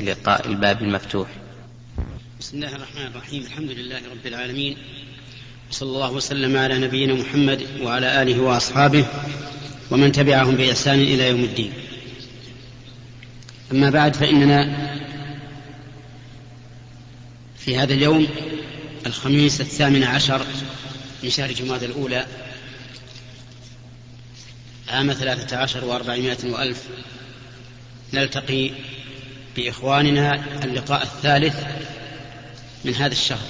لقاء الباب المفتوح. بسم الله الرحمن الرحيم. الحمد لله رب العالمين. صلى الله وسلم على نبينا محمد وعلى آله وأصحابه ومن تبعهم بإحسان إلى يوم الدين. أما بعد فإننا في هذا اليوم الخميس الثامن عشر من شهر جماد الأولى عام ثلاثة عشر وأربعمائة وألف نلتقي بإخواننا اللقاء الثالث من هذا الشهر.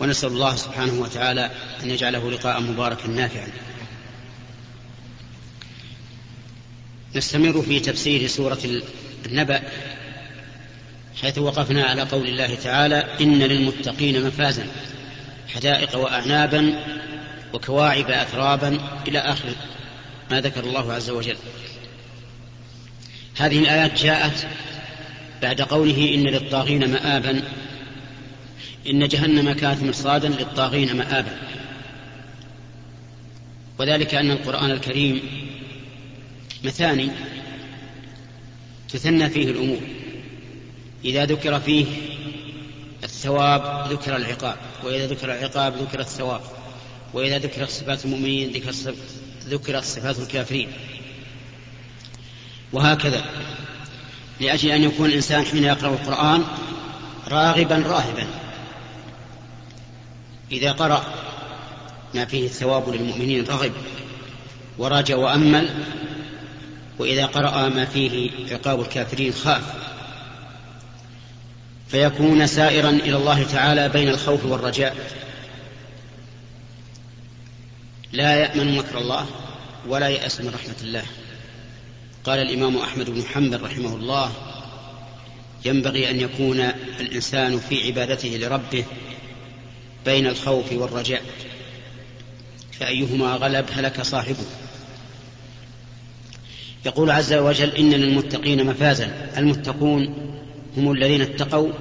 ونسأل الله سبحانه وتعالى أن يجعله لقاء مباركا نافعا. نستمر في تفسير سورة النبأ حيث وقفنا على قول الله تعالى إن للمتقين مفازا حدائق وأعنابا وكواعب أترابا إلى آخر ما ذكر الله عز وجل. هذه الآيات جاءت بعد قوله إن للطاغين مآبا إن جهنم كانت مرصادا للطاغين مآبا. وذلك أن القرآن الكريم مثاني تثنى فيه الأمور. إذا ذكر فيه الثواب ذكر العقاب وإذا ذكر العقاب ذكر الثواب وإذا ذكرت صفات المؤمنين ذكر صفات الكافرين. وهكذا. لأجل أن يكون الإنسان حين يقرأ القرآن راغبا راهبا. إذا قرأ ما فيه الثواب للمؤمنين رغب ورجى وأمل وإذا قرأ ما فيه عقاب الكافرين خاف. فيكون سائرا إلى الله تعالى بين الخوف والرجاء. لا يأمن مكر الله ولا يأس من رحمة الله. قال الإمام أحمد بن حنبل رحمه الله ينبغي أن يكون الإنسان في عبادته لربه بين الخوف والرجاء فأيهما غلب هلك صاحبه. يقول عز وجل إن للمتقين مفازا المتقون هم الذين اتقوا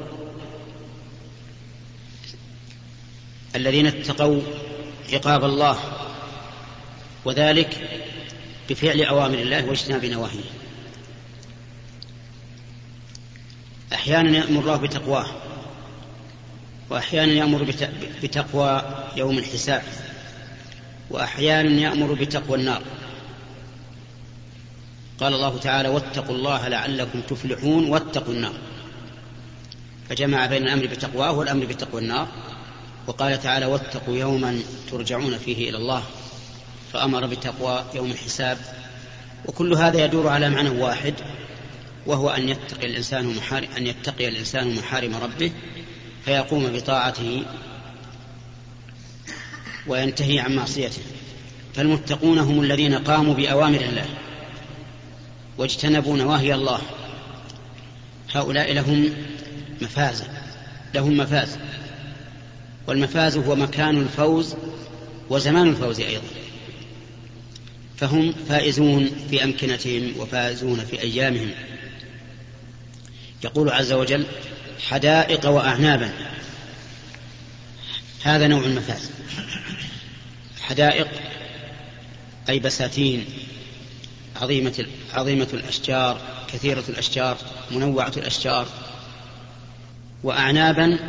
الذين اتقوا عقاب الله وذلك بفعل أوامر الله واجتناب نواهيه. أحيانا يأمر الله بتقواه وأحيانا يأمر بتقوى يوم الحساب وأحيانا يأمر بتقوى النار. قال الله تعالى واتقوا الله لعلكم تفلحون واتقوا النار. فجمع بين الأمر بتقواه والأمر بتقوى النار. وقال تعالى واتقوا يوما ترجعون فيه إلى الله. فأمر بتقوى يوم الحساب. وكل هذا يدور على معنى واحد وهو أن يتقي الإنسان محارم أن يتقي الإنسان محارم ربه فيقوم بطاعته وينتهي عن معصيته. فالمتقون هم الذين قاموا بأوامر الله واجتنبوا نواهي الله. هؤلاء لهم مفازة لهم مفاز. والمفاز هو مكان الفوز وزمان الفوز أيضا. فهم فائزون في أمكنتهم وفائزون في أيامهم. يقول عز وجل حدائق وأعنابا هذا نوع المفاز حدائق أي بساتين عظيمة عظيمة الأشجار كثيرة الأشجار منوعة الأشجار. وأعنابا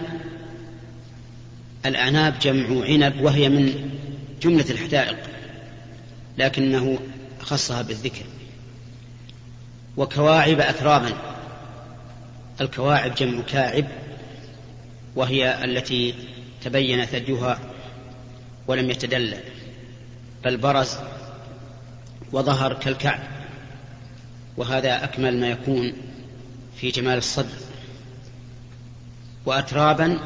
الأعناب جمع عنب وهي من جملة الحدائق. لكنه خصها بالذكر. وكواعب أترابا الكواعب جمع كاعب وهي التي تبين ثديها ولم يتدلل بل برز وظهر كالكعب. وهذا أكمل ما يكون في جمال الصدر. وأترابا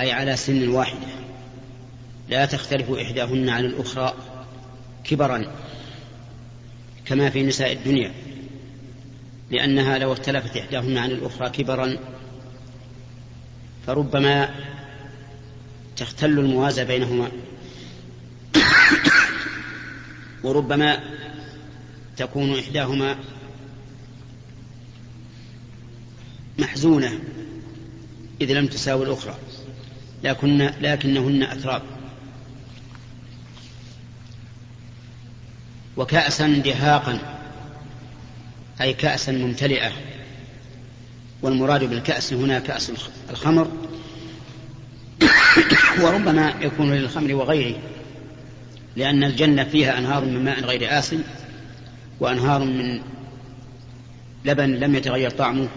أي على سن واحدة. لا تختلف إحداهن عن الأخرى. كبرا كما في نساء الدنيا لأنها لو اختلفت إحداهن عن الأخرى كبرا فربما تختل الموازى بينهما وربما تكون إحداهما محزونة إذ لم تساوي الأخرى لكن لكنهن أتراب. وكأسا دهاقا أي كأسا ممتلئة. والمراد بالكأس هنا كأس الخمر وربما يكون للخمر وغيره لأن الجنة فيها أنهار من ماء غير آسن وأنهار من لبن لم يتغير طعمه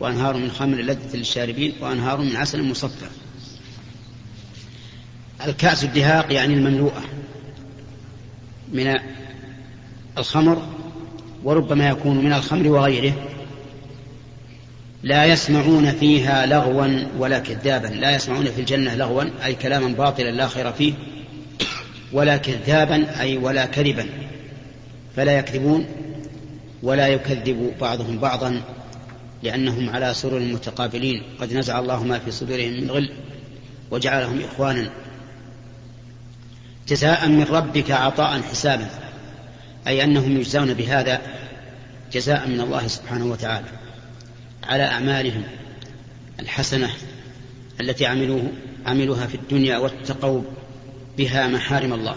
وأنهار من خمر لذة للشاربين وأنهار من عسل مصفى. الكأس الدهاق يعني المملوءة من الخمر وربما يكون من الخمر وغيره لا يسمعون فيها لغوا ولا كذابا لا يسمعون في الجنة لغوا أي كلاما باطلا لا خير فيه ولا كذابا أي ولا كذبا فلا يكذبون ولا يكذب بعضهم بعضا لأنهم على سرر متقابلين. قد نزع الله ما في صدورهم من غل وجعلهم إخوانا. جزاء من ربك عطاء حسابا. أي أنهم يجزون بهذا جزاء من الله سبحانه وتعالى على أعمالهم الحسنة التي عملوه عملوها في الدنيا واتقوا بها محارم الله.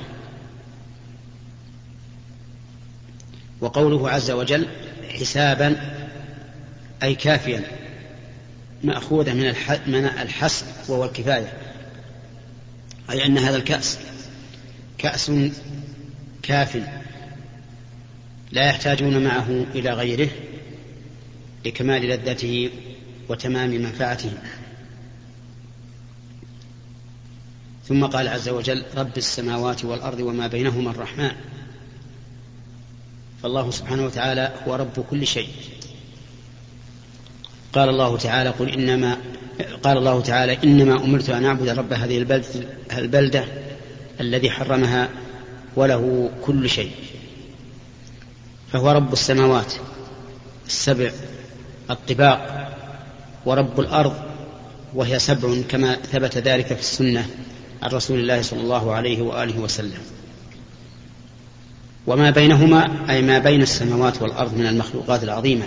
وقوله عز وجل حسابا أي كافيا مأخوذة من الحسب وهو الكفاية. أي أن هذا الكأس كأس كاف لا يحتاجون معه إلى غيره لكمال لذته وتمام منفعته. ثم قال عز وجل رب السماوات والأرض وما بينهما الرحمن. فالله سبحانه وتعالى هو رب كل شيء. قال الله تعالى قل إنما قال الله تعالى إنما أمرت أن أعبد رب هذه البلدة, الذي حرمها وله كل شيء. فهو رب السماوات السبع الطباق ورب الأرض وهي سبع كما ثبت ذلك في السنة عن رسول الله صلى الله عليه وآله وسلم. وما بينهما أي ما بين السماوات والأرض من المخلوقات العظيمة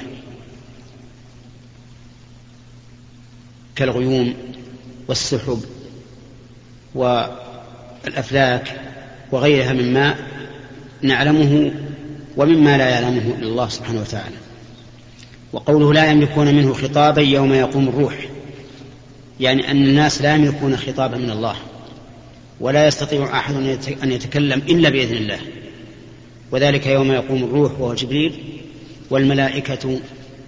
كالغيوم والسحب والأفلاك وغيرها مما نعلمه ومما لا يعلمه إلا الله سبحانه وتعالى. وقوله لا يملكون منه خطابا يوم يقوم الروح. يعني أن الناس لا يملكون خطابا من الله. ولا يستطيع أحد أن يتكلم إلا بإذن الله. وذلك يوم يقوم الروح وهو جبريل. والملائكة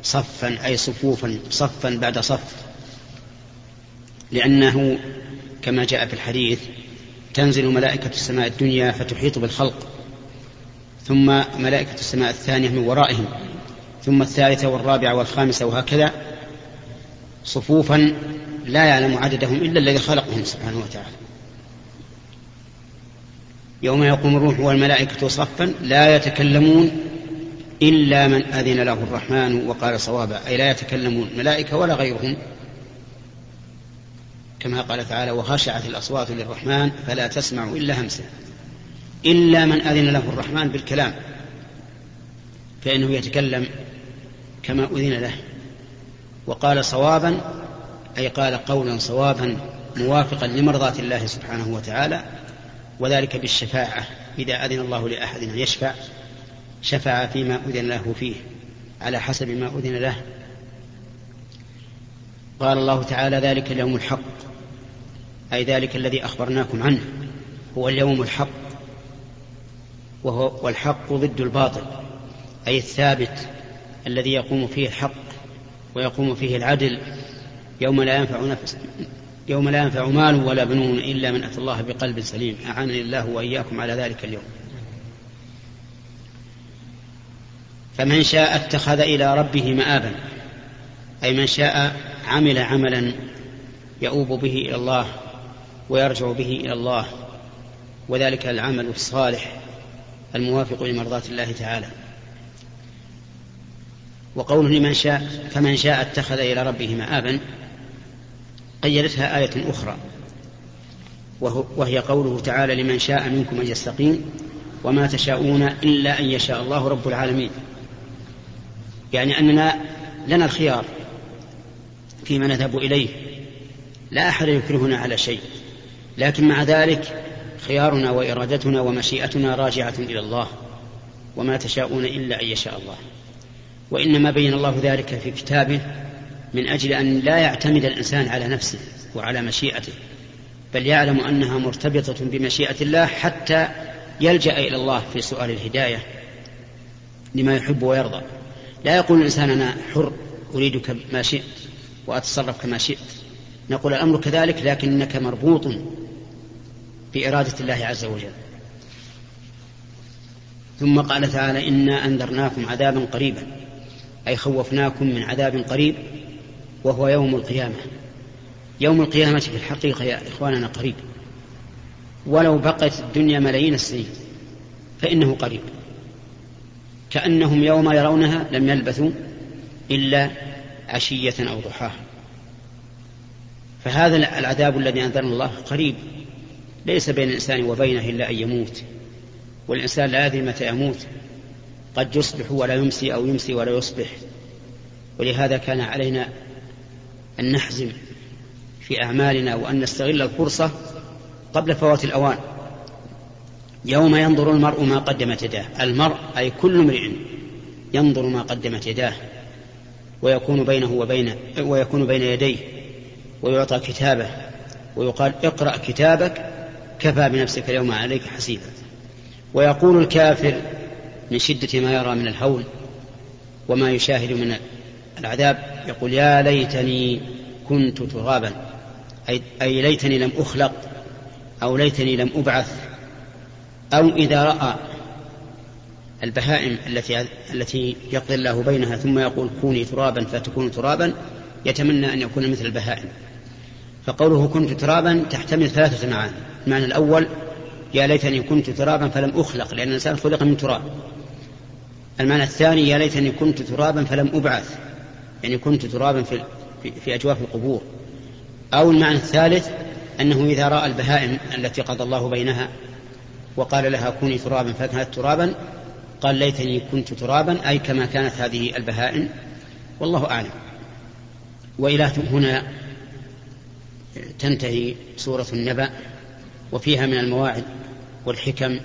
صفا أي صفوفا صفا بعد صف. لأنه كما جاء في الحديث تنزل ملائكة السماء الدنيا فتحيط بالخلق. ثم ملائكة السماء الثانية من ورائهم ثم الثالثة والرابعة والخامسة وهكذا صفوفا لا يعلم عددهم إلا الذي خلقهم سبحانه وتعالى. يوم يقوم الروح والملائكة صفا لا يتكلمون إلا من أذن له الرحمن وقال صوابا أي لا يتكلمون ملائكة ولا غيرهم. كما قال تعالى وخشعت الأصوات للرحمن فلا تسمع إلا همسا إلا من أذن له الرحمن بالكلام فإنه يتكلم كما أذن له. وقال صوابا أي قال قولا صوابا موافقا لمرضاة الله سبحانه وتعالى وذلك بالشفاعة. إذا أذن الله لأحد أن يشفع شفع فيما أذن له فيه على حسب ما أذن له. قال الله تعالى ذلك اليوم الحق أي ذلك الذي أخبرناكم عنه هو اليوم الحق. وهو والحق ضد الباطل أي الثابت الذي يقوم فيه الحق ويقوم فيه العدل يوم لا ينفع نفس يوم لا ينفع مال ولا بنون إلا من أتى الله بقلب سليم. أعانني الله وإياكم على ذلك اليوم. فمن شاء اتخذ إلى ربه مآبا أي من شاء عمل عملا يؤوب به إلى الله ويرجع به إلى الله وذلك العمل الصالح الموافق لمرضاة الله تعالى. وقوله لمن شاء فمن شاء اتخذ إلى ربه مآبا قيدتها آية أخرى. وهي قوله تعالى لمن شاء منكم أن يستقيم وما تشاءون إلا أن يشاء الله رب العالمين. يعني أننا لنا الخيار فيما نذهب إليه. لا أحد يكرهنا على شيء. لكن مع ذلك خيارنا وإرادتنا ومشيئتنا راجعة إلى الله وما تشاءون إلا أن يشاء الله. وإنما بين الله ذلك في كتابه من أجل أن لا يعتمد الإنسان على نفسه وعلى مشيئته بل يعلم أنها مرتبطة بمشيئة الله حتى يلجأ إلى الله في سؤال الهداية لما يحب ويرضى. لا يقول الإنسان أنا حر أريدك ما شئت وأتصرف كما شئت. نقول الأمر كذلك لكنك مربوط بإرادة الله عز وجل. ثم قال تعالى إنا أنذرناكم عذابا قريبا أي خوفناكم من عذاب قريب وهو يوم القيامة. يوم القيامة في الحقيقة يا إخواننا قريب. ولو بقت الدنيا ملايين السنين فإنه قريب. كأنهم يوم يرونها لم يلبثوا إلا عشية أو ضحاها. فهذا العذاب الذي أنذرنا الله قريب. ليس بين الإنسان وبينه إلا أن يموت. والإنسان لا يدري متى يموت. قد يصبح ولا يمسي أو يمسي ولا يصبح. ولهذا كان علينا أن نحزم في أعمالنا وأن نستغل الفرصة قبل فوات الأوان. يوم ينظر المرء ما قدمت يداه. المرء أي كل امرئ ينظر ما قدمت يداه. ويكون بينه وبين ويكون بين يديه. ويعطى كتابه. ويقال اقرأ كتابك كفى بنفسك اليوم عليك حسيبا. ويقول الكافر من شدة ما يرى من الهول وما يشاهد من العذاب يقول يا ليتني كنت ترابا أي, أي ليتني لم أخلق أو ليتني لم أبعث أو إذا رأى البهائم التي التي يقضي الله بينها ثم يقول كوني ترابا فتكون ترابا يتمنى أن يكون مثل البهائم. فقوله كنت ترابا تحتمل ثلاثة معاني. المعنى الأول يا ليتني كنت ترابا فلم أخلق لأن الإنسان خلق من تراب. المعنى الثاني يا ليتني كنت ترابا فلم أبعث يعني كنت ترابا في, في أجواف القبور. أو المعنى الثالث أنه إذا رأى البهائم التي قضى الله بينها وقال لها كوني ترابا فكانت ترابا قال ليتني كنت ترابا أي كما كانت هذه البهائم. والله أعلم. وإلى هنا تنتهي سورة النبأ. وفيها من المواعظ والحكم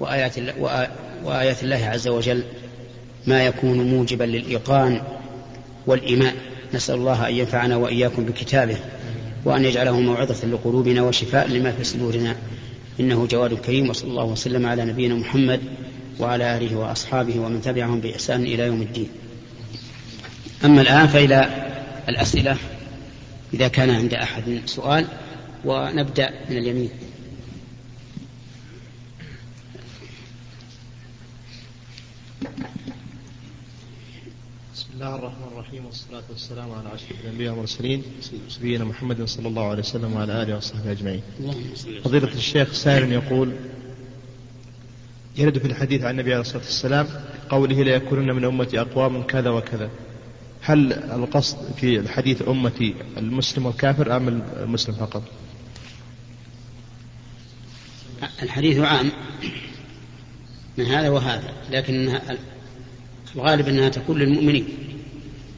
وآيات وآيات الله عز وجل ما يكون موجبا للإيقان والإيمان نسأل الله أن ينفعنا وإياكم بكتابه وأن يجعله موعظة لقلوبنا وشفاء لما في صدورنا. إنه جواد كريم وصلى الله وسلم على نبينا محمد وعلى آله وأصحابه ومن تبعهم بإحسان إلى يوم الدين. أما الآن فإلى الأسئلة إذا كان عند أحد سؤال ونبدأ من اليمين. الله الرحمن الرحيم والصلاة والسلام على أشرف الأنبياء والمرسلين نبينا محمد صلى الله عليه وسلم وعلى آله وصحبه أجمعين. فضيلة الشيخ سائل يقول يرد في الحديث عن النبي عليه الصلاة والسلام قوله ليكونن من أمتي أقوام كذا وكذا هل القصد في الحديث أمتي المسلم والكافر أم المسلم فقط الحديث عام. من هذا وهذا. لكن الغالب أنها تكون للمؤمنين.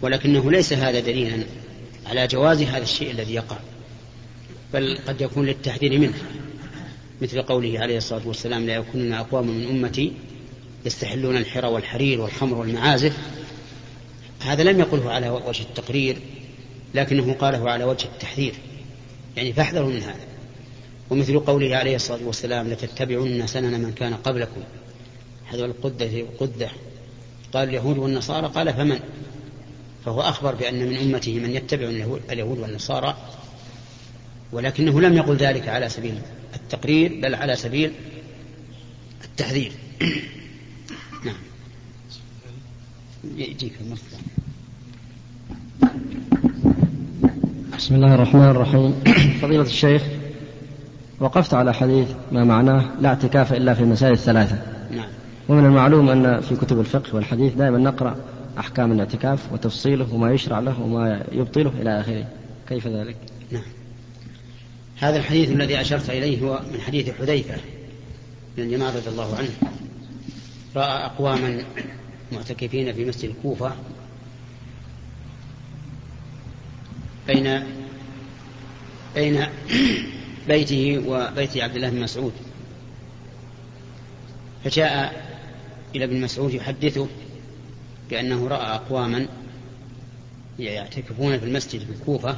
ولكنه ليس هذا دليلا على جواز هذا الشيء الذي يقع بل قد يكون للتحذير منه مثل قوله عليه الصلاة والسلام لا يكونن أقوام من أمتي يستحلون الحرى والحرير والخمر والمعازف. هذا لم يقله على وجه التقرير لكنه قاله على وجه التحذير يعني فاحذروا من هذا. ومثل قوله عليه الصلاة والسلام لتتبعن سنن من كان قبلكم. هذا القدة قدة قال اليهود والنصارى قال فمن؟ فهو أخبر بأن من أمته من يتبع اليهود والنصارى ولكنه لم يقل ذلك على سبيل التقرير بل على سبيل التحذير. نعم. يجيك المصدر. بسم الله الرحمن الرحيم. فضيلة الشيخ وقفت على حديث ما معناه لا اعتكاف إلا في المسائل الثلاثة. نعم. ومن المعلوم أن في كتب الفقه والحديث دائما نقرأ أحكام الاعتكاف وتفصيله وما يشرع له وما يبطله إلى آخره. كيف ذلك؟ نعم. هذا الحديث الذي أشرت إليه هو من حديث حذيفة بن اليمان رضي الله عنه. رأى أقواما معتكفين في مسجد الكوفة بين بين بيته وبيت عبد الله بن مسعود. فجاء إلى ابن مسعود يحدثه بأنه رأى أقواما يعتكفون في المسجد في الكوفة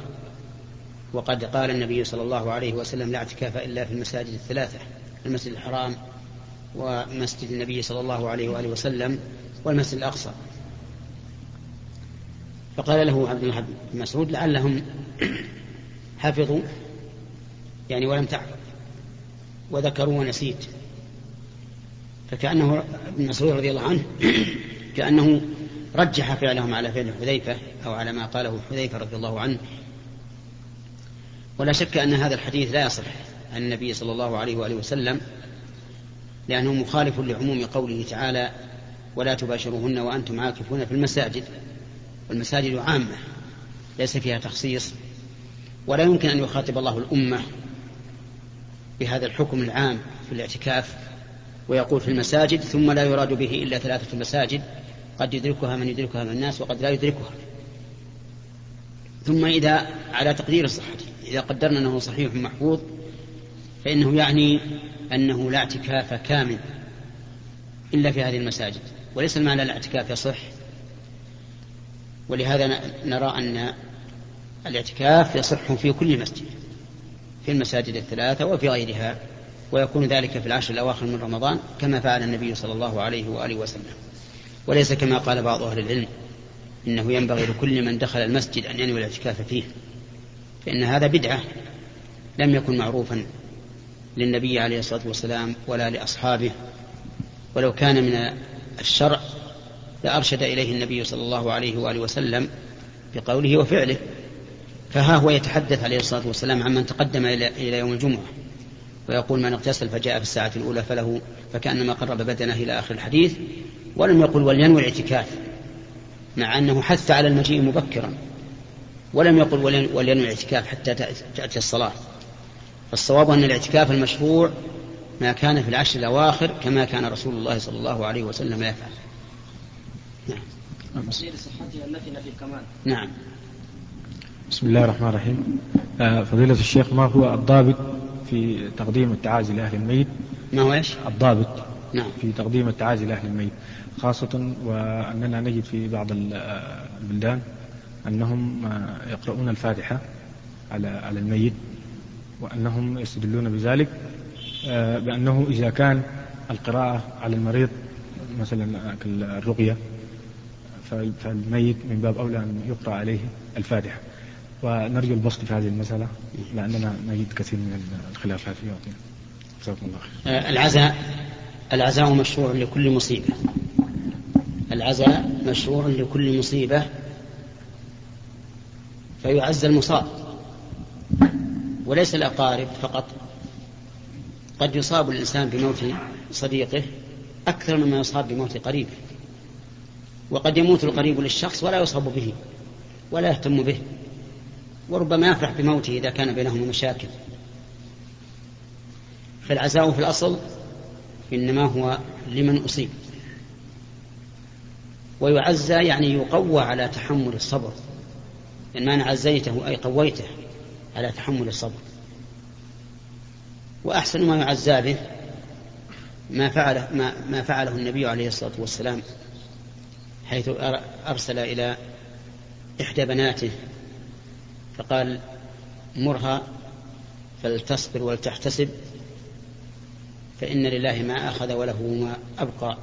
وقد قال النبي صلى الله عليه وسلم لا اعتكاف إلا في المساجد الثلاثة المسجد الحرام ومسجد النبي صلى الله عليه وآله وسلم والمسجد الأقصى. فقال له عبد الله بن مسعود لعلهم حفظوا يعني ولم تعفظ وذكروا ونسيت. فكأنه ابن مسعود رضي الله عنه كأنه رجح فعلهم على فعل حذيفة أو على ما قاله حذيفة رضي الله عنه. ولا شك أن هذا الحديث لا يصح عن النبي صلى الله عليه وآله وسلم لأنه مخالف لعموم قوله تعالى ولا تباشروهن وأنتم عاكفون في المساجد والمساجد عامة ليس فيها تخصيص ولا يمكن أن يخاطب الله الأمة بهذا الحكم العام في الاعتكاف ويقول في المساجد ثم لا يراد به إلا ثلاثة مساجد قد يدركها من يدركها من الناس وقد لا يدركها. ثم إذا على تقدير صحته إذا قدرنا أنه صحيح محفوظ فإنه يعني أنه لا اعتكاف كامل إلا في هذه المساجد وليس المعنى الاعتكاف يصح ولهذا نرى أن الاعتكاف يصح في كل مسجد في المساجد الثلاثة وفي غيرها ويكون ذلك في العشر الأواخر من رمضان كما فعل النبي صلى الله عليه وآله وسلم. وليس كما قال بعض أهل العلم إنه ينبغي لكل من دخل المسجد أن ينوي الاعتكاف فيه فإن هذا بدعة لم يكن معروفا للنبي عليه الصلاة والسلام ولا لأصحابه. ولو كان من الشرع لأرشد إليه النبي صلى الله عليه وآله وسلم بقوله وفعله. فها هو يتحدث عليه الصلاة والسلام عمن تقدم إلى يوم الجمعة ويقول من اغتسل فجاء في الساعة الأولى فله فكأنما قرب بدنه إلى آخر الحديث ولم يقل ولينوي الاعتكاف مع أنه حث على المجيء مبكرا. ولم يقل ولينوي الاعتكاف حتى تأتي الصلاة. فالصواب أن الاعتكاف المشروع ما كان في العشر الأواخر كما كان رسول الله صلى الله عليه وسلم يفعل. نعم. لصحتها التي في الكمال. نعم. بسم الله الرحمن الرحيم. آه، فضيلة الشيخ ما هو الضابط في تقديم التعازي لأهل الميت؟ ما هو إيش؟ الضابط. نعم. في تقديم التعازي لأهل الميت خاصة وأننا نجد في بعض البلدان أنهم يقرؤون الفاتحة على على الميت وأنهم يستدلون بذلك آه، بأنه إذا كان القراءة على المريض مثلا الرقية فالميت من باب أولى أن يقرأ عليه الفاتحة. ونرجو البسط في هذه المسألة لأننا نجد كثير من الخلافات فيها جزاكم الله خير. آه، العزاء. العزاء مشروع لكل مصيبة. العزاء مشروع لكل مصيبة. فيعز المصاب. وليس الأقارب فقط. قد يصاب الإنسان بموت صديقه أكثر مما يصاب بموت قريبه وقد يموت القريب للشخص ولا يصاب به ولا يهتم به. وربما يفرح بموته إذا كان بينهما مشاكل. فالعزاء في الأصل إنما هو لمن أصيب. ويعزى يعني يقوى على تحمل الصبر. لأن يعني عزيته أي قويته على تحمل الصبر. وأحسن ما يعزى به ما فعله ما, ما فعله النبي عليه الصلاة والسلام حيث أرسل إلى إحدى بناته فقال مرها فلتصبر ولتحتسب فإن لله ما أخذ وله ما أبقى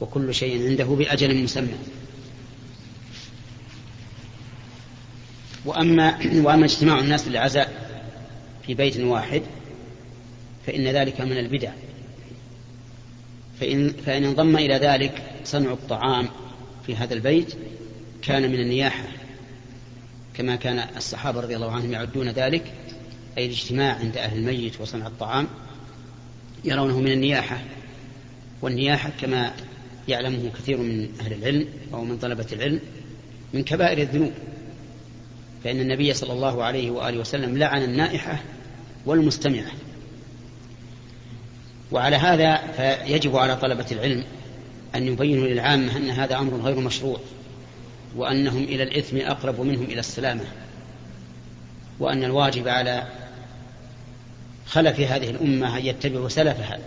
وكل شيء عنده بأجل مسمى. وأما وأما اجتماع الناس للعزاء في بيت واحد فإن ذلك من البدع. فإن, فإن انضم إلى ذلك صنع الطعام في هذا البيت كان من النياحة كما كان الصحابة رضي الله عنهم يعدون ذلك أي الاجتماع عند أهل الميت وصنع الطعام. يرونه من النياحة والنياحة كما يعلمه كثير من أهل العلم أو من طلبة العلم من كبائر الذنوب. فإن النبي صلى الله عليه وآله وسلم لعن النائحة والمستمعة. وعلى هذا فيجب على طلبة العلم أن يبينوا للعامة أن هذا أمر غير مشروع وأنهم إلى الإثم أقرب منهم إلى السلامة وأن الواجب على خلف هذه الأمة أن يتبعوا سلفها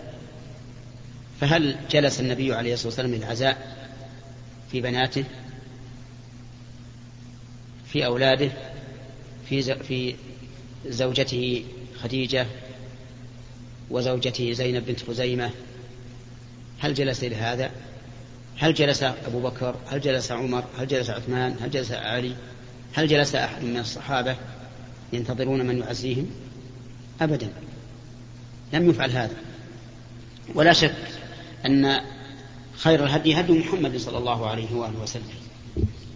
فهل جلس النبي عليه الصلاة والسلام للعزاء في بناته في أولاده في في زوجته خديجة وزوجته زينب بنت خزيمة هل جلس لهذا؟ هل جلس أبو بكر؟ هل جلس عمر؟ هل جلس عثمان؟ هل جلس علي؟ هل جلس أحد من الصحابة ينتظرون من يعزيهم؟ أبدا. لم يفعل هذا. ولا شك أن خير الهدي هدي محمد صلى الله عليه وآله وسلم.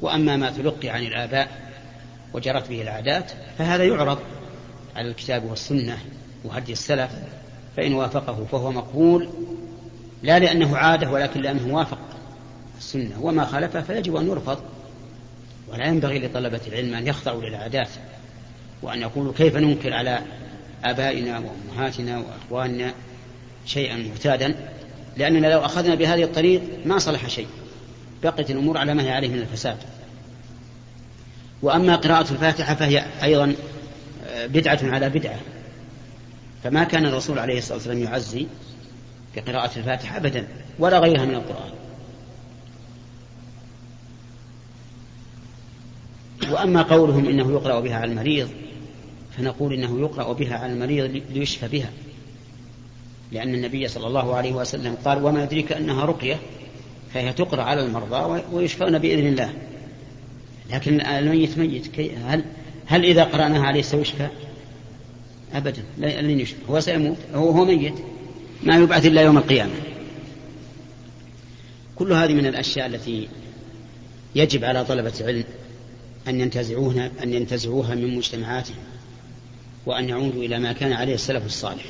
وأما ما تلقي عن الآباء وجرت به العادات فهذا يعرض على الكتاب والسنة وهدي السلف فإن وافقه فهو مقبول لا لأنه عادة ولكن لأنه وافق السنة. وما خالفه فيجب أن يرفض. ولا ينبغي لطلبة العلم أن يخضعوا للعادات وأن يقولوا كيف ننكر على آبائنا وأمهاتنا وأخواننا شيئا معتادا لأننا لو أخذنا بهذه الطريق ما صلح شيء. بقيت الأمور على ما هي عليه من الفساد. وأما قراءة الفاتحة فهي أيضا آه، بدعة على بدعة. فما كان الرسول عليه الصلاة والسلام يعزي بقراءة الفاتحة أبدا ولا غيرها من القرآن. وأما قولهم إنه يقرأ بها على المريض فنقول إنه يقرأ بها على المريض ليشفى بها. لأن النبي صلى الله عليه وسلم قال وما يدريك أنها رقية. فهي تقرأ على المرضى ويشفون بإذن الله. لكن الميت ميت. هل هل إذا قرأناها عليه سيشفى؟ أبدا. لن يشفى. هو سيموت. هو, هو ميت. ما يبعث إلا يوم القيامة. كل هذه من الأشياء التي يجب على طلبة العلم أن ينتزعوها أن ينتزعوها من مجتمعاتهم. وأن يعودوا إلى ما كان عليه السلف الصالح.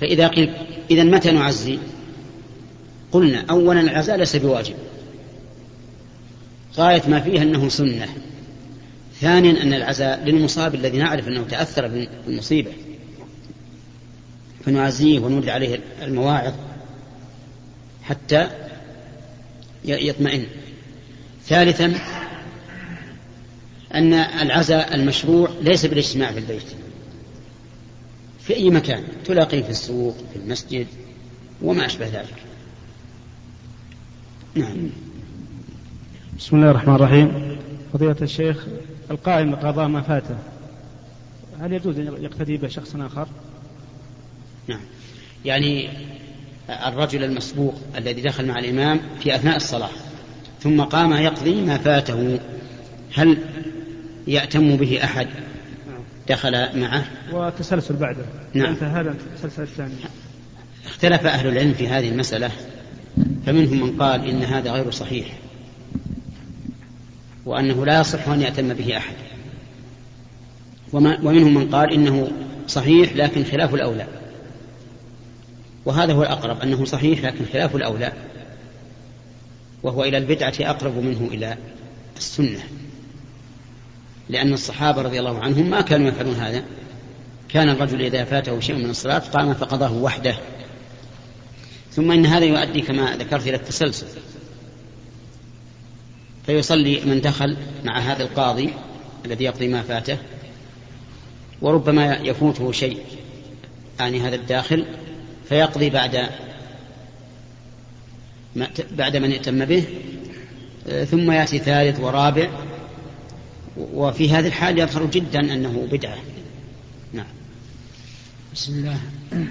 فإذا قيل إذا متى نعزي؟ قلنا أولا العزاء ليس بواجب. غاية ما فيه أنه سنة. ثانيا أن العزاء للمصاب الذي نعرف أنه تأثر بالمصيبة فنعزيه ونرد عليه المواعظ حتى يطمئن. ثالثا أن العزاء المشروع ليس بالاجتماع في البيت. في أي مكان تلاقيه في السوق في المسجد وما أشبه ذلك. نعم. بسم الله الرحمن الرحيم. فضيلة الشيخ القائم بقضاء ما فاته هل يجوز أن يقتدي به شخص آخر؟ نعم. يعني الرجل المسبوق الذي دخل مع الإمام في أثناء الصلاة ثم قام يقضي ما فاته هل يأتم به أحد؟ دخل معه؟ وتسلسل بعده. نعم. هذا التسلسل الثاني. اختلف أهل العلم في هذه المسألة فمنهم من قال إن هذا غير صحيح وأنه لا يصح أن يأتم به أحد. ومنهم من قال إنه صحيح لكن خلاف الأولى. وهذا هو الأقرب أنه صحيح لكن خلاف الأولى. وهو إلى البدعة أقرب منه إلى السنة. لأن الصحابة رضي الله عنهم ما كانوا يفعلون هذا. كان الرجل إذا فاته شيء من الصلاة قام فقضاه وحده. ثم إن هذا يؤدي كما ذكرت إلى التسلسل. فيصلي من دخل مع هذا القاضي الذي يقضي ما فاته. وربما يفوته شيء يعني هذا الداخل فيقضي بعد بعد من ائتم به. ثم يأتي ثالث ورابع وفي هذه الحال يظهر جدا أنه بدعة. نعم. بسم الله.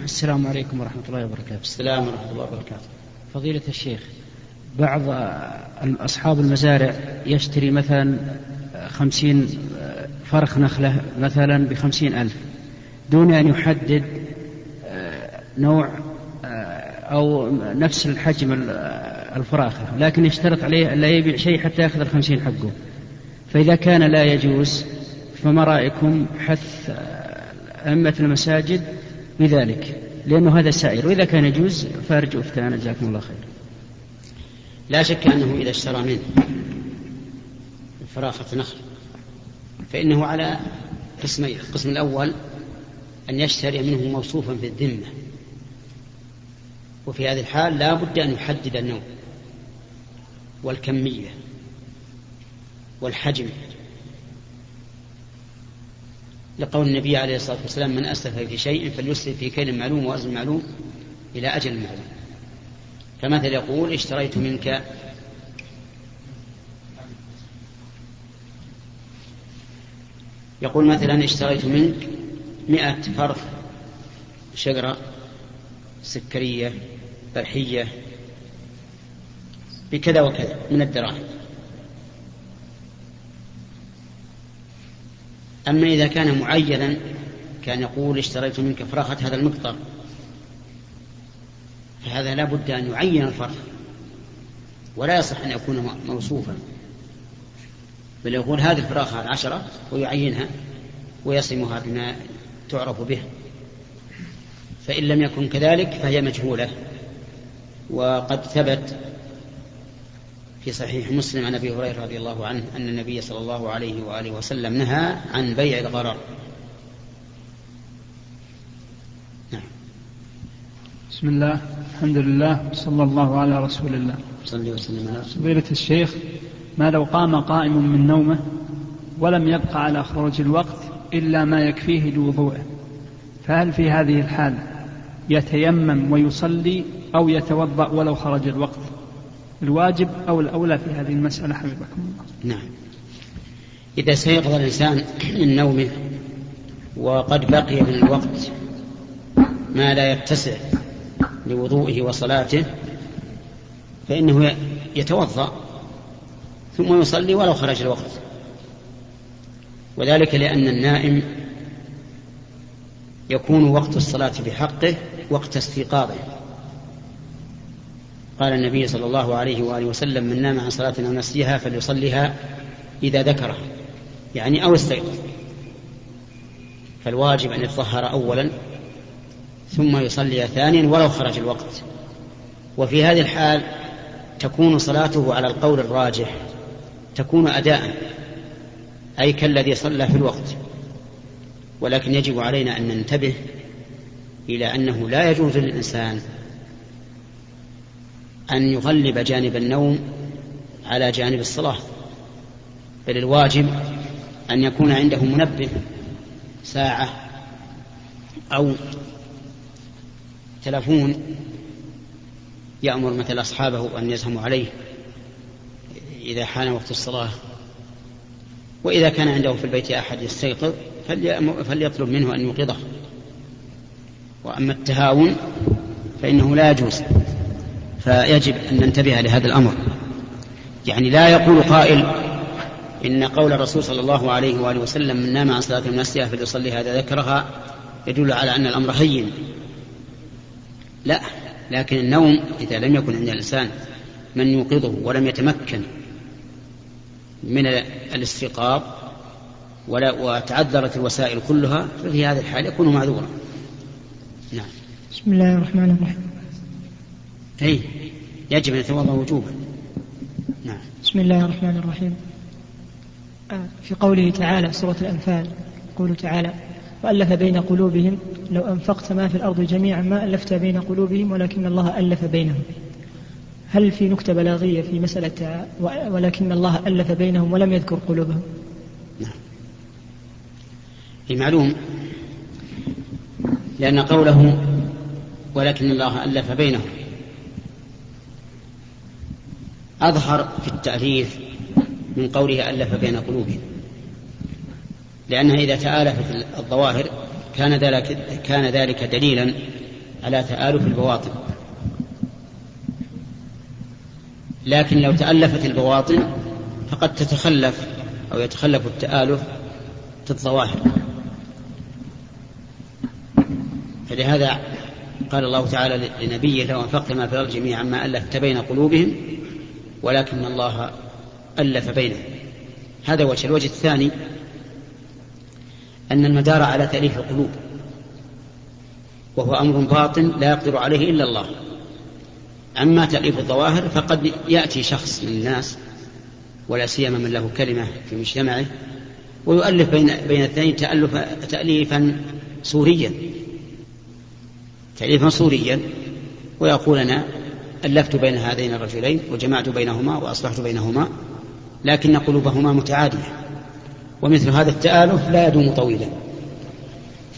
السلام عليكم ورحمة الله وبركاته. السلام ورحمة الله وبركاته. فضيلة الشيخ بعض أصحاب المزارع يشتري مثلا خمسين فرخ نخلة مثلا بخمسين ألف دون أن يحدد آه، نوع آه، أو نفس الحجم الفراخة لكن يشترط عليه أن لا يبيع شيء حتى يأخذ الخمسين حقه. فإذا كان لا يجوز فما رأيكم حث أئمة المساجد بذلك لأنه هذا سائر وإذا كان يجوز فأرجو أفتانا جزاكم الله خير. لا شك أنه إذا اشترى منه فراخة نخل فإنه على قسمين القسم الأول أن يشتري منه موصوفا في الذمة. وفي هذه الحال لا بد أن يحدد النوع والكمية. والحجم. لقول النبي عليه الصلاة والسلام من أسلف في شيء فليسلف في كيل معلوم ووزن معلوم إلى أجل معلوم. كمثل يقول اشتريت منك يقول مثلا اشتريت منك مئة فرخ شجرة سكرية برحية بكذا وكذا من الدراهم. أما إذا كان معينا كان يقول اشتريت منك فرخة هذا المقدار فهذا لا بد أن يعين الفرخ ولا يصح أن يكون موصوفا. بل يقول هذه الفراخة العشرة ويعينها ويصمها بما تعرف به. فإن لم يكن كذلك فهي مجهولة وقد ثبت في صحيح مسلم عن أبي هريرة رضي الله عنه أن النبي صلى الله عليه وآله وسلم نهى عن بيع الغرر. نعم. بسم الله الحمد لله صلى الله على رسول الله. صلى وسلم على رسول فضيلة الشيخ ما لو قام قائم من نومه ولم يبقى على خروج الوقت إلا ما يكفيه لوضوءه فهل في هذه الحال يتيمم ويصلي أو يتوضأ ولو خرج الوقت الواجب أو الأولى في هذه المسألة حبيبكم الله. نعم. إذا سيقظ الإنسان من نومه وقد بقي من الوقت ما لا يتسع لوضوئه وصلاته فإنه يتوضأ ثم يصلي ولو خرج الوقت. وذلك لأن النائم يكون وقت الصلاة في حقه وقت استيقاظه. قال النبي صلى الله عليه وآله وسلم من نام عن صلاة أو نسيها فليصليها إذا ذكرها يعني أو استيقظ. فالواجب أن يتطهر أولا ثم يصلي ثانيا ولو خرج الوقت. وفي هذه الحال تكون صلاته على القول الراجح تكون أداء أي كالذي صلى في الوقت. ولكن يجب علينا أن ننتبه إلى أنه لا يجوز للإنسان أن يغلب جانب النوم على جانب الصلاة بل الواجب أن يكون عنده منبه ساعة أو تلفون يأمر مثل أصحابه أن يزهموا عليه إذا حان وقت الصلاة. وإذا كان عنده في البيت أحد يستيقظ فليطلب منه أن يوقظه. وأما التهاون فإنه لا يجوز. فيجب أن ننتبه لهذا الأمر. يعني لا يقول قائل إن قول الرسول صلى الله عليه وآله وسلم من نام عن صلاة المنسية فليصلي هذا ذكرها يدل على أن الأمر هين. لا لكن النوم إذا لم يكن عند الإنسان من يوقظه ولم يتمكن من الاستيقاظ ولا وتعذرت الوسائل كلها ففي هذه الحال يكون معذورا. نعم. بسم الله الرحمن الرحيم. أي يجب أن يتوضأ وجوبا. نعم. بسم الله الرحمن الرحيم. آه، في قوله تعالى سورة الأنفال يقول تعالى وألف بين قلوبهم لو أنفقت ما في الأرض جميعا ما ألفت بين قلوبهم ولكن الله ألف بينهم. هل في نكتة بلاغية في مسألة ولكن الله ألف بينهم ولم يذكر قلوبهم؟ نعم. معلوم لأن قوله ولكن الله ألف بينهم أظهر في التأليف من قوله ألف بين قلوبهم. لأنها إذا تآلفت الظواهر كان ذلك كان ذلك دليلا على تآلف البواطن. لكن لو تألفت البواطن فقد تتخلف أو يتخلف التآلف في الظواهر. فلهذا قال الله تعالى لنبيه لو أنفقت ما في الأرض جميعا ما ألفت بين قلوبهم ولكن الله ألف بينهم. هذا وجه. الوجه الثاني أن المدار على تأليف القلوب وهو أمر باطن لا يقدر عليه إلا الله. أما تأليف الظواهر فقد يأتي شخص من الناس ولا سيما من له كلمة في مجتمعه ويؤلف بين بين الاثنين تألف تأليفا سوريا. تأليفا سوريا ويقول أنا ألفت بين هذين الرجلين وجمعت بينهما وأصلحت بينهما لكن قلوبهما متعادية ومثل هذا التآلف لا يدوم طويلا.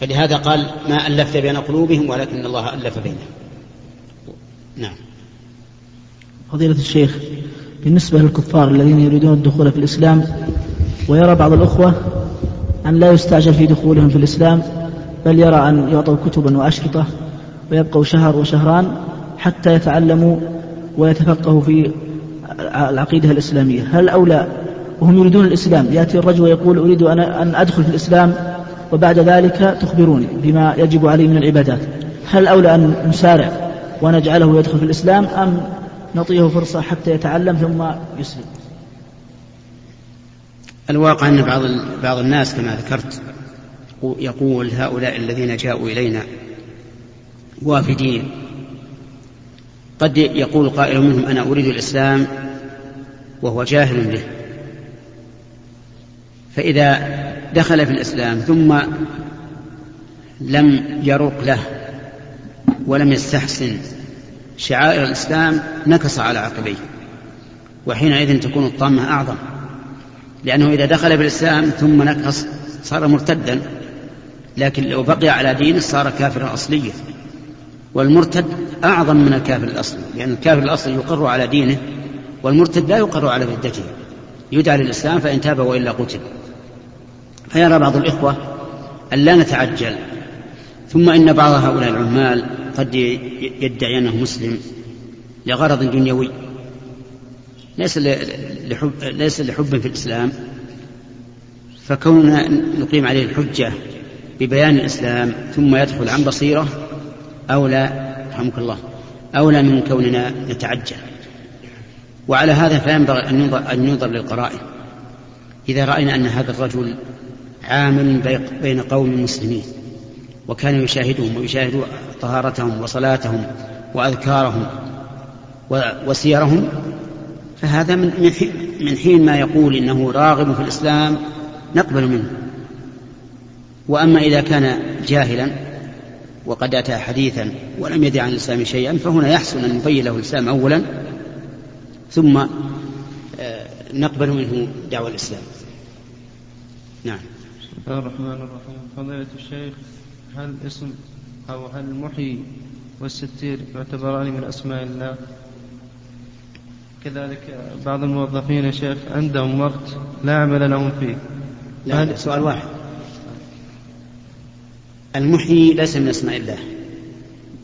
فلهذا قال ما ألفت بين قلوبهم ولكن الله ألف بينهم. نعم. فضيلة الشيخ بالنسبة للكفار الذين يريدون الدخول في الإسلام ويرى بعض الأخوة أن لا يستعجل في دخولهم في الإسلام بل يرى أن يعطوا كتبا وأشرطة ويبقوا شهر وشهران حتى يتعلموا ويتفقهوا في العقيدة الإسلامية. هل أولى وهم يريدون الإسلام. يأتي الرجل ويقول أريد أن أدخل في الإسلام وبعد ذلك تخبروني بما يجب علي من العبادات. هل أولى أن نسارع ونجعله يدخل في الإسلام أم نعطيه فرصة حتى يتعلم ثم يسلم؟ الواقع أن بعض بعض الناس كما ذكرت يقول هؤلاء الذين جاءوا إلينا وافدين قد يقول قائل منهم أنا أريد الإسلام وهو جاهل به. فإذا دخل في الإسلام ثم لم يرق له ولم يستحسن شعائر الإسلام نكص على عقبيه. وحينئذ تكون الطامة أعظم. لأنه إذا دخل في الإسلام ثم نكص صار مرتدا. لكن لو بقي على دينه صار كافرا أصليا. والمرتد أعظم من الكافر الأصلي لأن الكافر الأصلي يقر على دينه والمرتد لا يقر على ردته يدعى للإسلام فإن تاب وإلا قتل. فيرى بعض الإخوة أن لا نتعجل ثم إن بعض هؤلاء العمال قد يدعي أنه مسلم لغرض دنيوي. ليس لحب, ليس لحب في الإسلام. فكوننا نقيم عليه الحجة ببيان الإسلام ثم يدخل عن بصيرة أولى رحمك الله أولى من كوننا نتعجل. وعلى هذا فينبغي أن ينظر, أن ينظر للقرائن. إذا رأينا أن هذا الرجل عامل بين قوم مسلمين وكان يشاهدهم ويشاهد طهارتهم وصلاتهم وأذكارهم وسيرهم فهذا من من حين ما يقول إنه راغب في الإسلام نقبل منه. وأما إذا كان جاهلا وقد أتى حديثا ولم يدع عن الإسلام شيئا فهنا يحسن أن نبين له الإسلام أولا ثم آه، نقبل منه دعوة الإسلام. نعم. بسم الله الرحمن الرحيم. فضيلة الشيخ هل اسم أو هل المحيي والستير يعتبران من أسماء الله؟ كذلك بعض الموظفين يا شيخ عندهم وقت لا عمل لهم فيه. لا سؤال واحد. المحيي ليس من أسماء الله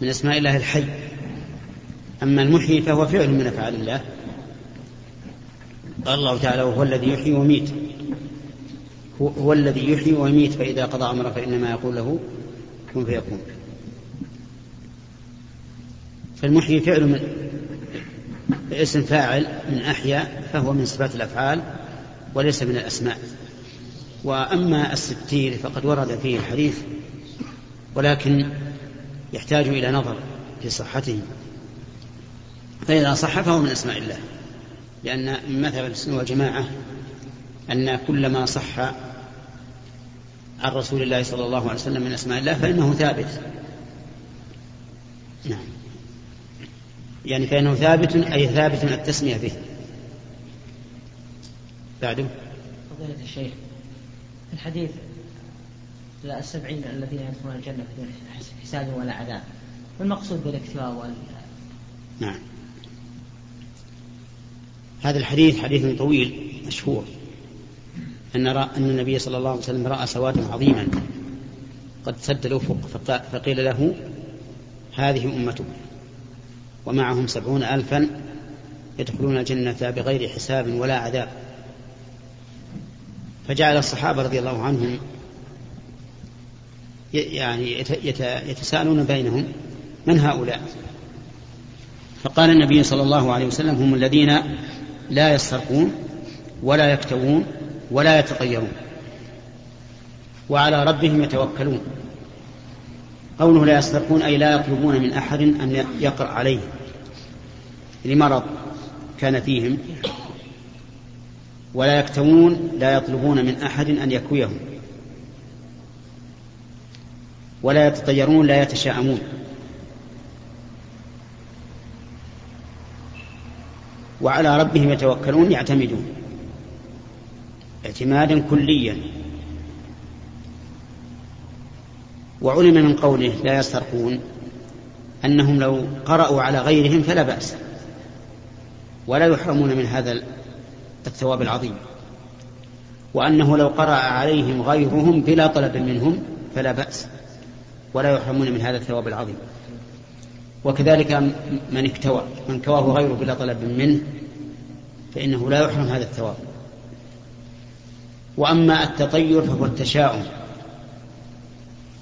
من أسماء الله الحي. أما المحيي فهو فعل من أفعال الله. قال الله تعالى وهو الذي يحيي ويميت. هو الذي يحيي ويميت فإذا قضى امرا فإنما يقول له كن فيكون. فالمحيي فعل من اسم فاعل من أحيا فهو من صفات الأفعال وليس من الأسماء. وأما الستير فقد ورد فيه الحديث ولكن يحتاج إلى نظر في صحته. فإذا صح فهو من أسماء الله لأن مثل السنة والجماعة أن كل ما صح عن رسول الله صلى الله عليه وسلم من أسماء الله فإنه ثابت. نعم. يعني فإنه ثابت أي ثابت التسمية به. بعده. فضيلة الشيخ الحديث السبعين الذين يدخلون الجنة بدون حساب ولا عذاب. والمقصود بالاكتفاء وال... نعم. هذا الحديث حديث طويل مشهور. أن أن النبي صلى الله عليه وسلم رأى سوادا عظيما. قد سد الأفق فقيل له هذه أمتك. ومعهم سبعون ألفا يدخلون الجنة بغير حساب ولا عذاب. فجعل الصحابة رضي الله عنهم يعني يتساءلون بينهم من هؤلاء؟ فقال النبي صلى الله عليه وسلم هم الذين لا يسترقون ولا يكتوون ولا يتطيرون وعلى ربهم يتوكلون. قوله لا يسترقون أي لا يطلبون من أحد أن يقرأ عليهم. لمرض كان فيهم ولا يكتمون لا يطلبون من أحد أن يكويهم. ولا يتطيرون لا يتشاءمون وعلى ربهم يتوكلون يعتمدون. اعتمادا كليا. وعلم من قوله لا يسترقون أنهم لو قرأوا على غيرهم فلا بأس. ولا يحرمون من هذا الثواب العظيم. وأنه لو قرأ عليهم غيرهم بلا طلب منهم فلا بأس. ولا يحرمون من هذا الثواب العظيم. وكذلك من اكتوى من كواه غيره بلا طلب منه فإنه لا يحرم هذا الثواب. وأما التطير فهو التشاؤم.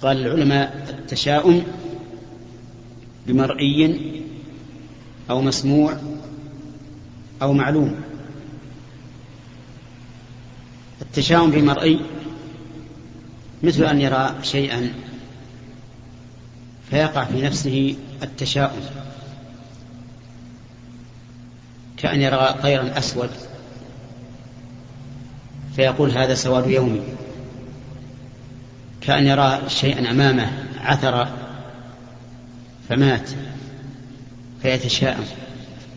قال العلماء التشاؤم بمرئي أو مسموع أو معلوم. التشاؤم بمرئي مثل أن يرى شيئا فيقع في نفسه التشاؤم. كأن يرى طيرا أسود فيقول هذا سواد يومي. كأن يرى شيئا أمامه عثر فمات فيتشاءم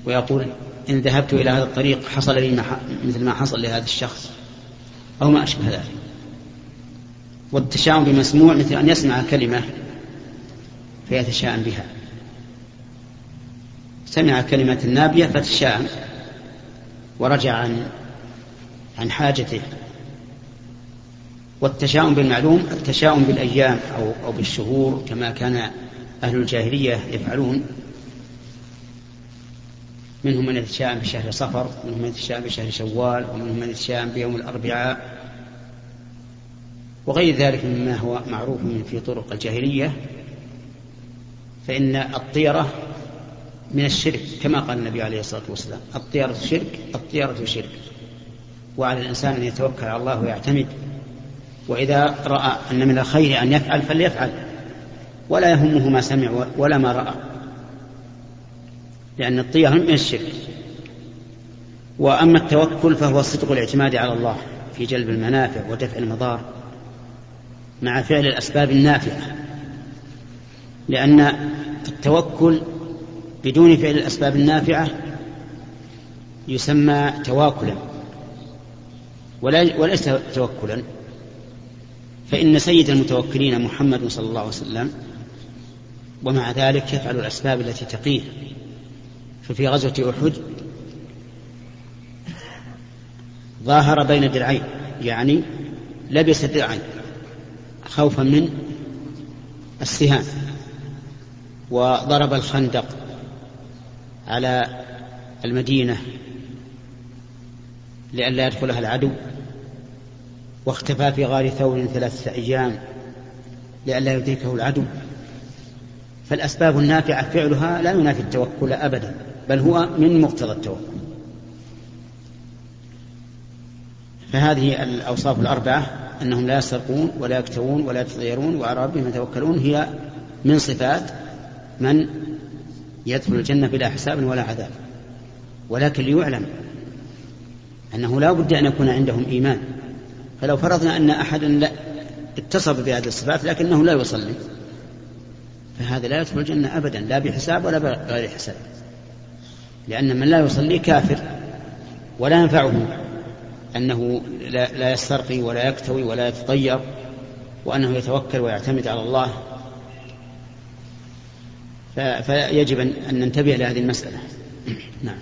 ويقول إن ذهبت إلى هذا الطريق حصل لي مثل ما حصل لهذا الشخص أو ما أشبه ذلك. والتشاؤم بمسموع مثل أن يسمع كلمة فيتشاءم بها. سمع كلمة نابية فتشاءم ورجع عن عن حاجته. والتشاؤم بالمعلوم التشاؤم بالأيام أو أو بالشهور كما كان أهل الجاهلية يفعلون. منهم من يتشاءم بشهر صفر ومنهم من يتشاءم بشهر شوال ومنهم من يتشاءم بيوم الأربعاء. وغير ذلك مما هو معروف في طرق الجاهلية. فإن الطيرة من الشرك كما قال النبي عليه الصلاة والسلام الطيرة شرك الطيرة شرك. وعلى الإنسان أن يتوكل على الله ويعتمد. وإذا رأى أن من الخير أن يفعل فليفعل. ولا يهمه ما سمع ولا ما رأى. لأن الطيرة من الشرك. وأما التوكل فهو صدق الاعتماد على الله في جلب المنافع ودفع المضار مع فعل الأسباب النافعة. لأن التوكل بدون فعل الأسباب النافعة يسمى تواكلا وليس توكلا. فإن سيد المتوكلين محمد صلى الله عليه وسلم ومع ذلك يفعل الأسباب التي تقيه. ففي غزوة أحد ظاهر بين درعين يعني لبس درعين خوفا من السهام. وضرب الخندق على المدينة لئلا يدخلها العدو واختفى في غار ثور ثلاثة أيام لئلا يدركه العدو. فالأسباب النافعة فعلها لا ينافي التوكل أبدا بل هو من مقتضى التوكل. فهذه الأوصاف الأربعة أنهم لا يسرقون ولا يكتوون ولا يتطيرون وعلى ربهم يتوكلون هي من صفات من يدخل الجنة بلا حساب ولا عذاب. ولكن ليعلم أنه لا بد أن يكون عندهم إيمان. فلو فرضنا أن أحدا لا اتصف بهذه الصفات لكنه لا يصلي فهذا لا يدخل الجنة أبدا لا بحساب ولا بغير حساب. لأن من لا يصلي كافر ولا ينفعه أنه لا يسترقي ولا يكتوي ولا يتطير وأنه يتوكل ويعتمد على الله فيجب أن ننتبه لهذه المسألة. نعم.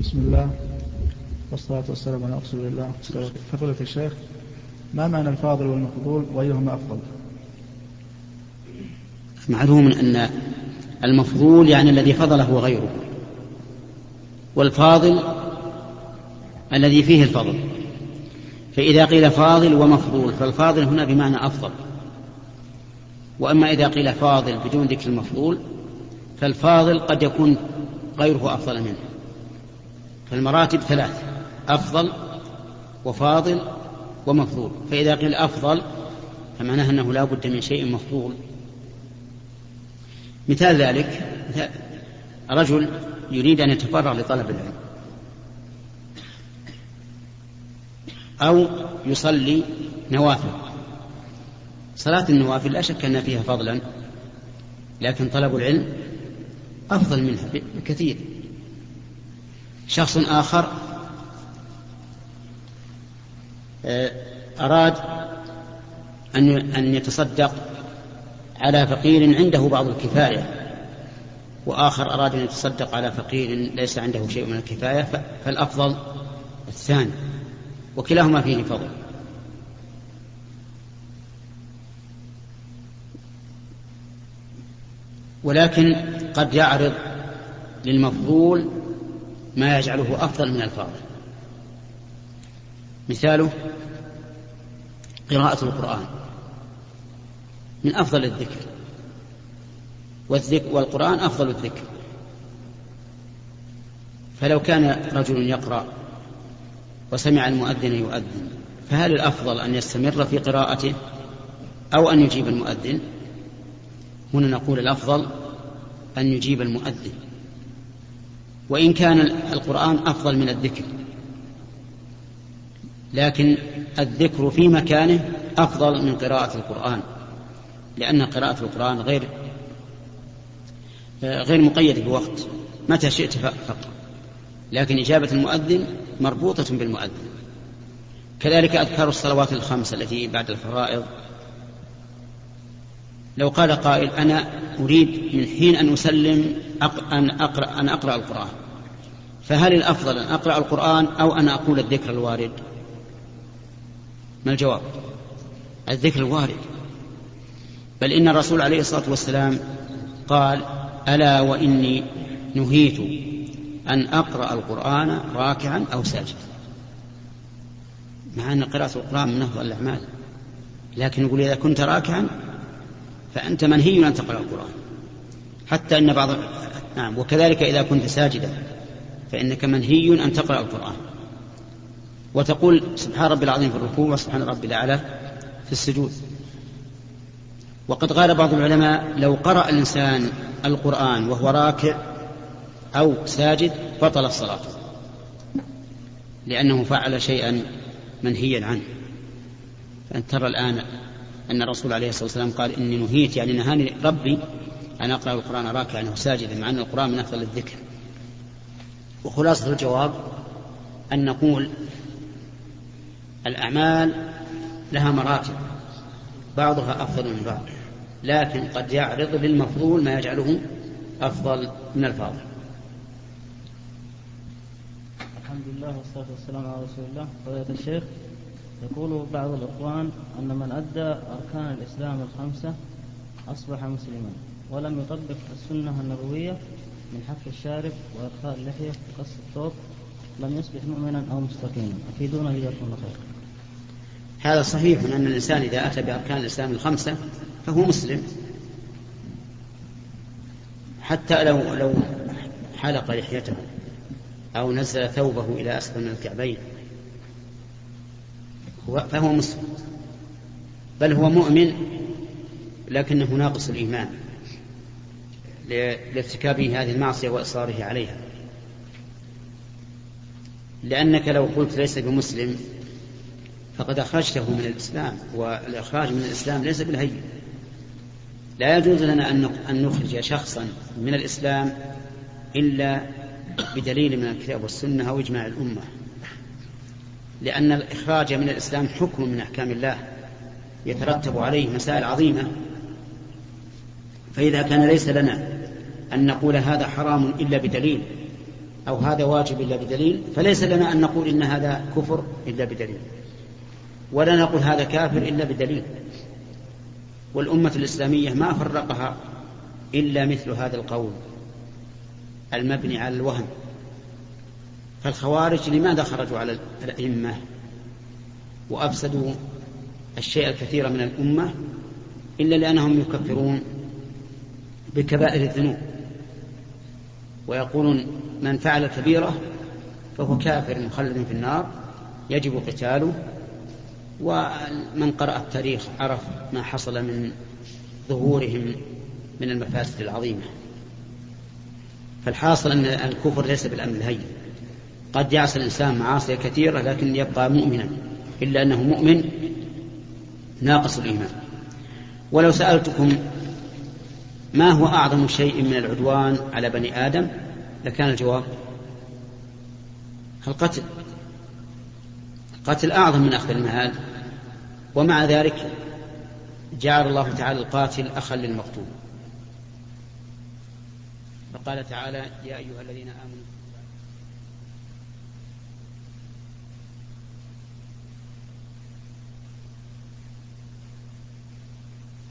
بسم الله. والصلاة والسلام على رسول الله. فضيلة الشيخ ما معنى الفاضل والمفضول وأيهما أفضل؟ معلوم أن المفضول يعني الذي فضله غيره والفاضل الذي فيه الفضل. فإذا قيل فاضل ومفضول فالفاضل هنا بمعنى أفضل. وأما إذا قيل فاضل بدون ذكر المفضول فالفاضل قد يكون غيره أفضل منه. فالمراتب ثلاث أفضل وفاضل ومفضول. فإذا قيل أفضل فمعناه أنه لا بد من شيء مفضول. مثال ذلك رجل يريد أن يتفرغ لطلب العلم أو يصلي نوافل. صلاة النوافل لا شك أن فيها فضلا لكن طلب العلم أفضل منها بكثير. شخص آخر آه، أراد أن أن يتصدق على فقير عنده بعض الكفاية وآخر أراد أن يتصدق على فقير ليس عنده شيء من الكفاية فالأفضل الثاني وكلاهما فيه فضل. ولكن قد يعرض للمفضول ما يجعله أفضل من الفاضل. مثاله قراءة القرآن من أفضل الذكر. والذكر والقرآن أفضل الذكر. فلو كان رجل يقرأ وسمع المؤذن يؤذن فهل الأفضل أن يستمر في قراءته أو أن يجيب المؤذن؟ هنا نقول الأفضل أن يجيب المؤذن. وإن كان القرآن أفضل من الذكر. لكن الذكر في مكانه أفضل من قراءة القرآن. لأن قراءة القرآن غير غير مقيدة بوقت. متى شئت فقط. لكن إجابة المؤذن مربوطة بالمؤذن. كذلك أذكار الصلوات الخمس التي بعد الفرائض لو قال قائل أنا أريد من حين أن أسلم أن أقرأ, أن أقرأ القرآن. فهل الأفضل أن أقرأ القرآن أو أن أقول الذكر الوارد؟ ما الجواب؟ الذكر الوارد. بل إن الرسول عليه الصلاة والسلام قال ألا وإني نهيت أن أقرأ القرآن راكعا أو ساجدا. مع أن قراءة القرآن من أفضل الأعمال. لكن يقول إذا كنت راكعا فأنت منهي أن تقرأ القرآن. حتى أن بعض نعم وكذلك إذا كنت ساجدا فإنك منهي أن تقرأ القرآن. وتقول سبحان ربي العظيم في الركوع وسبحان ربي الأعلى في السجود. وقد قال بعض العلماء لو قرأ الإنسان القرآن وهو راكع أو ساجد بطل الصلاة لأنه فعل شيئا منهيا عنه. فأنت ترى الآن أن الرسول عليه الصلاة والسلام قال إني نهيت يعني نهاني ربي أن أقرأ القرآن راكعا أو ساجدا مع أن القرآن من أفضل الذكر. وخلاصة الجواب أن نقول الأعمال لها مراتب بعضها أفضل من بعض لكن قد يعرض للمفضول ما يجعله أفضل من الفاضل. الحمد لله والصلاة والسلام على رسول الله فضيلة الشيخ. يقول بعض الإخوان أن من أدى أركان الإسلام الخمسة أصبح مسلما ولم يطبق السنة النبوية من حف الشارب وإرخاء اللحية وقص الثوب لم يصبح مؤمنا أو مستقيما. أفيدونا جزاكم الله خير هذا صحيح من أن الإنسان إذا أتى بأركان الإسلام الخمسة فهو مسلم. حتى لو لو حلق لحيته أو نزل ثوبه إلى أسفل من الكعبين. فهو مسلم. بل هو مؤمن لكنه ناقص الإيمان لارتكابه هذه المعصية وإصراره عليها. لأنك لو قلت ليس بمسلم فقد أخرجته من الإسلام والإخراج من الإسلام ليس بالهين. لا يجوز لنا أن نخرج شخصا من الإسلام إلا بدليل من الكتاب والسنة أو إجماع الأمة. لأن الإخراج من الإسلام حكم من أحكام الله يترتب عليه مسائل عظيمة. فإذا كان ليس لنا أن نقول هذا حرام إلا بدليل أو هذا واجب إلا بدليل فليس لنا أن نقول إن هذا كفر إلا بدليل. ولا نقول هذا كافر إلا بدليل. والأمة الإسلامية ما فرقها إلا مثل هذا القول المبني على الوهم. فالخوارج لماذا خرجوا على الأئمة وأفسدوا الشيء الكثير من الأمة إلا لأنهم يكفرون بكبائر الذنوب ويقولون من فعل كبيرة فهو كافر مخلد في النار يجب قتاله ومن قرأ التاريخ عرف ما حصل من ظهورهم من المفاسد العظيمة. فالحاصل أن الكفر ليس بالأمر الهين. قد يعصي الإنسان معاصي كثيرة لكن يبقى مؤمنا إلا أنه مؤمن ناقص الإيمان. ولو سألتكم ما هو أعظم شيء من العدوان على بني آدم؟ لكان الجواب القتل. القتل أعظم من أخذ المال ومع ذلك جعل الله تعالى القاتل أخا للمقتول. فقال تعالى يا أيها الذين آمنوا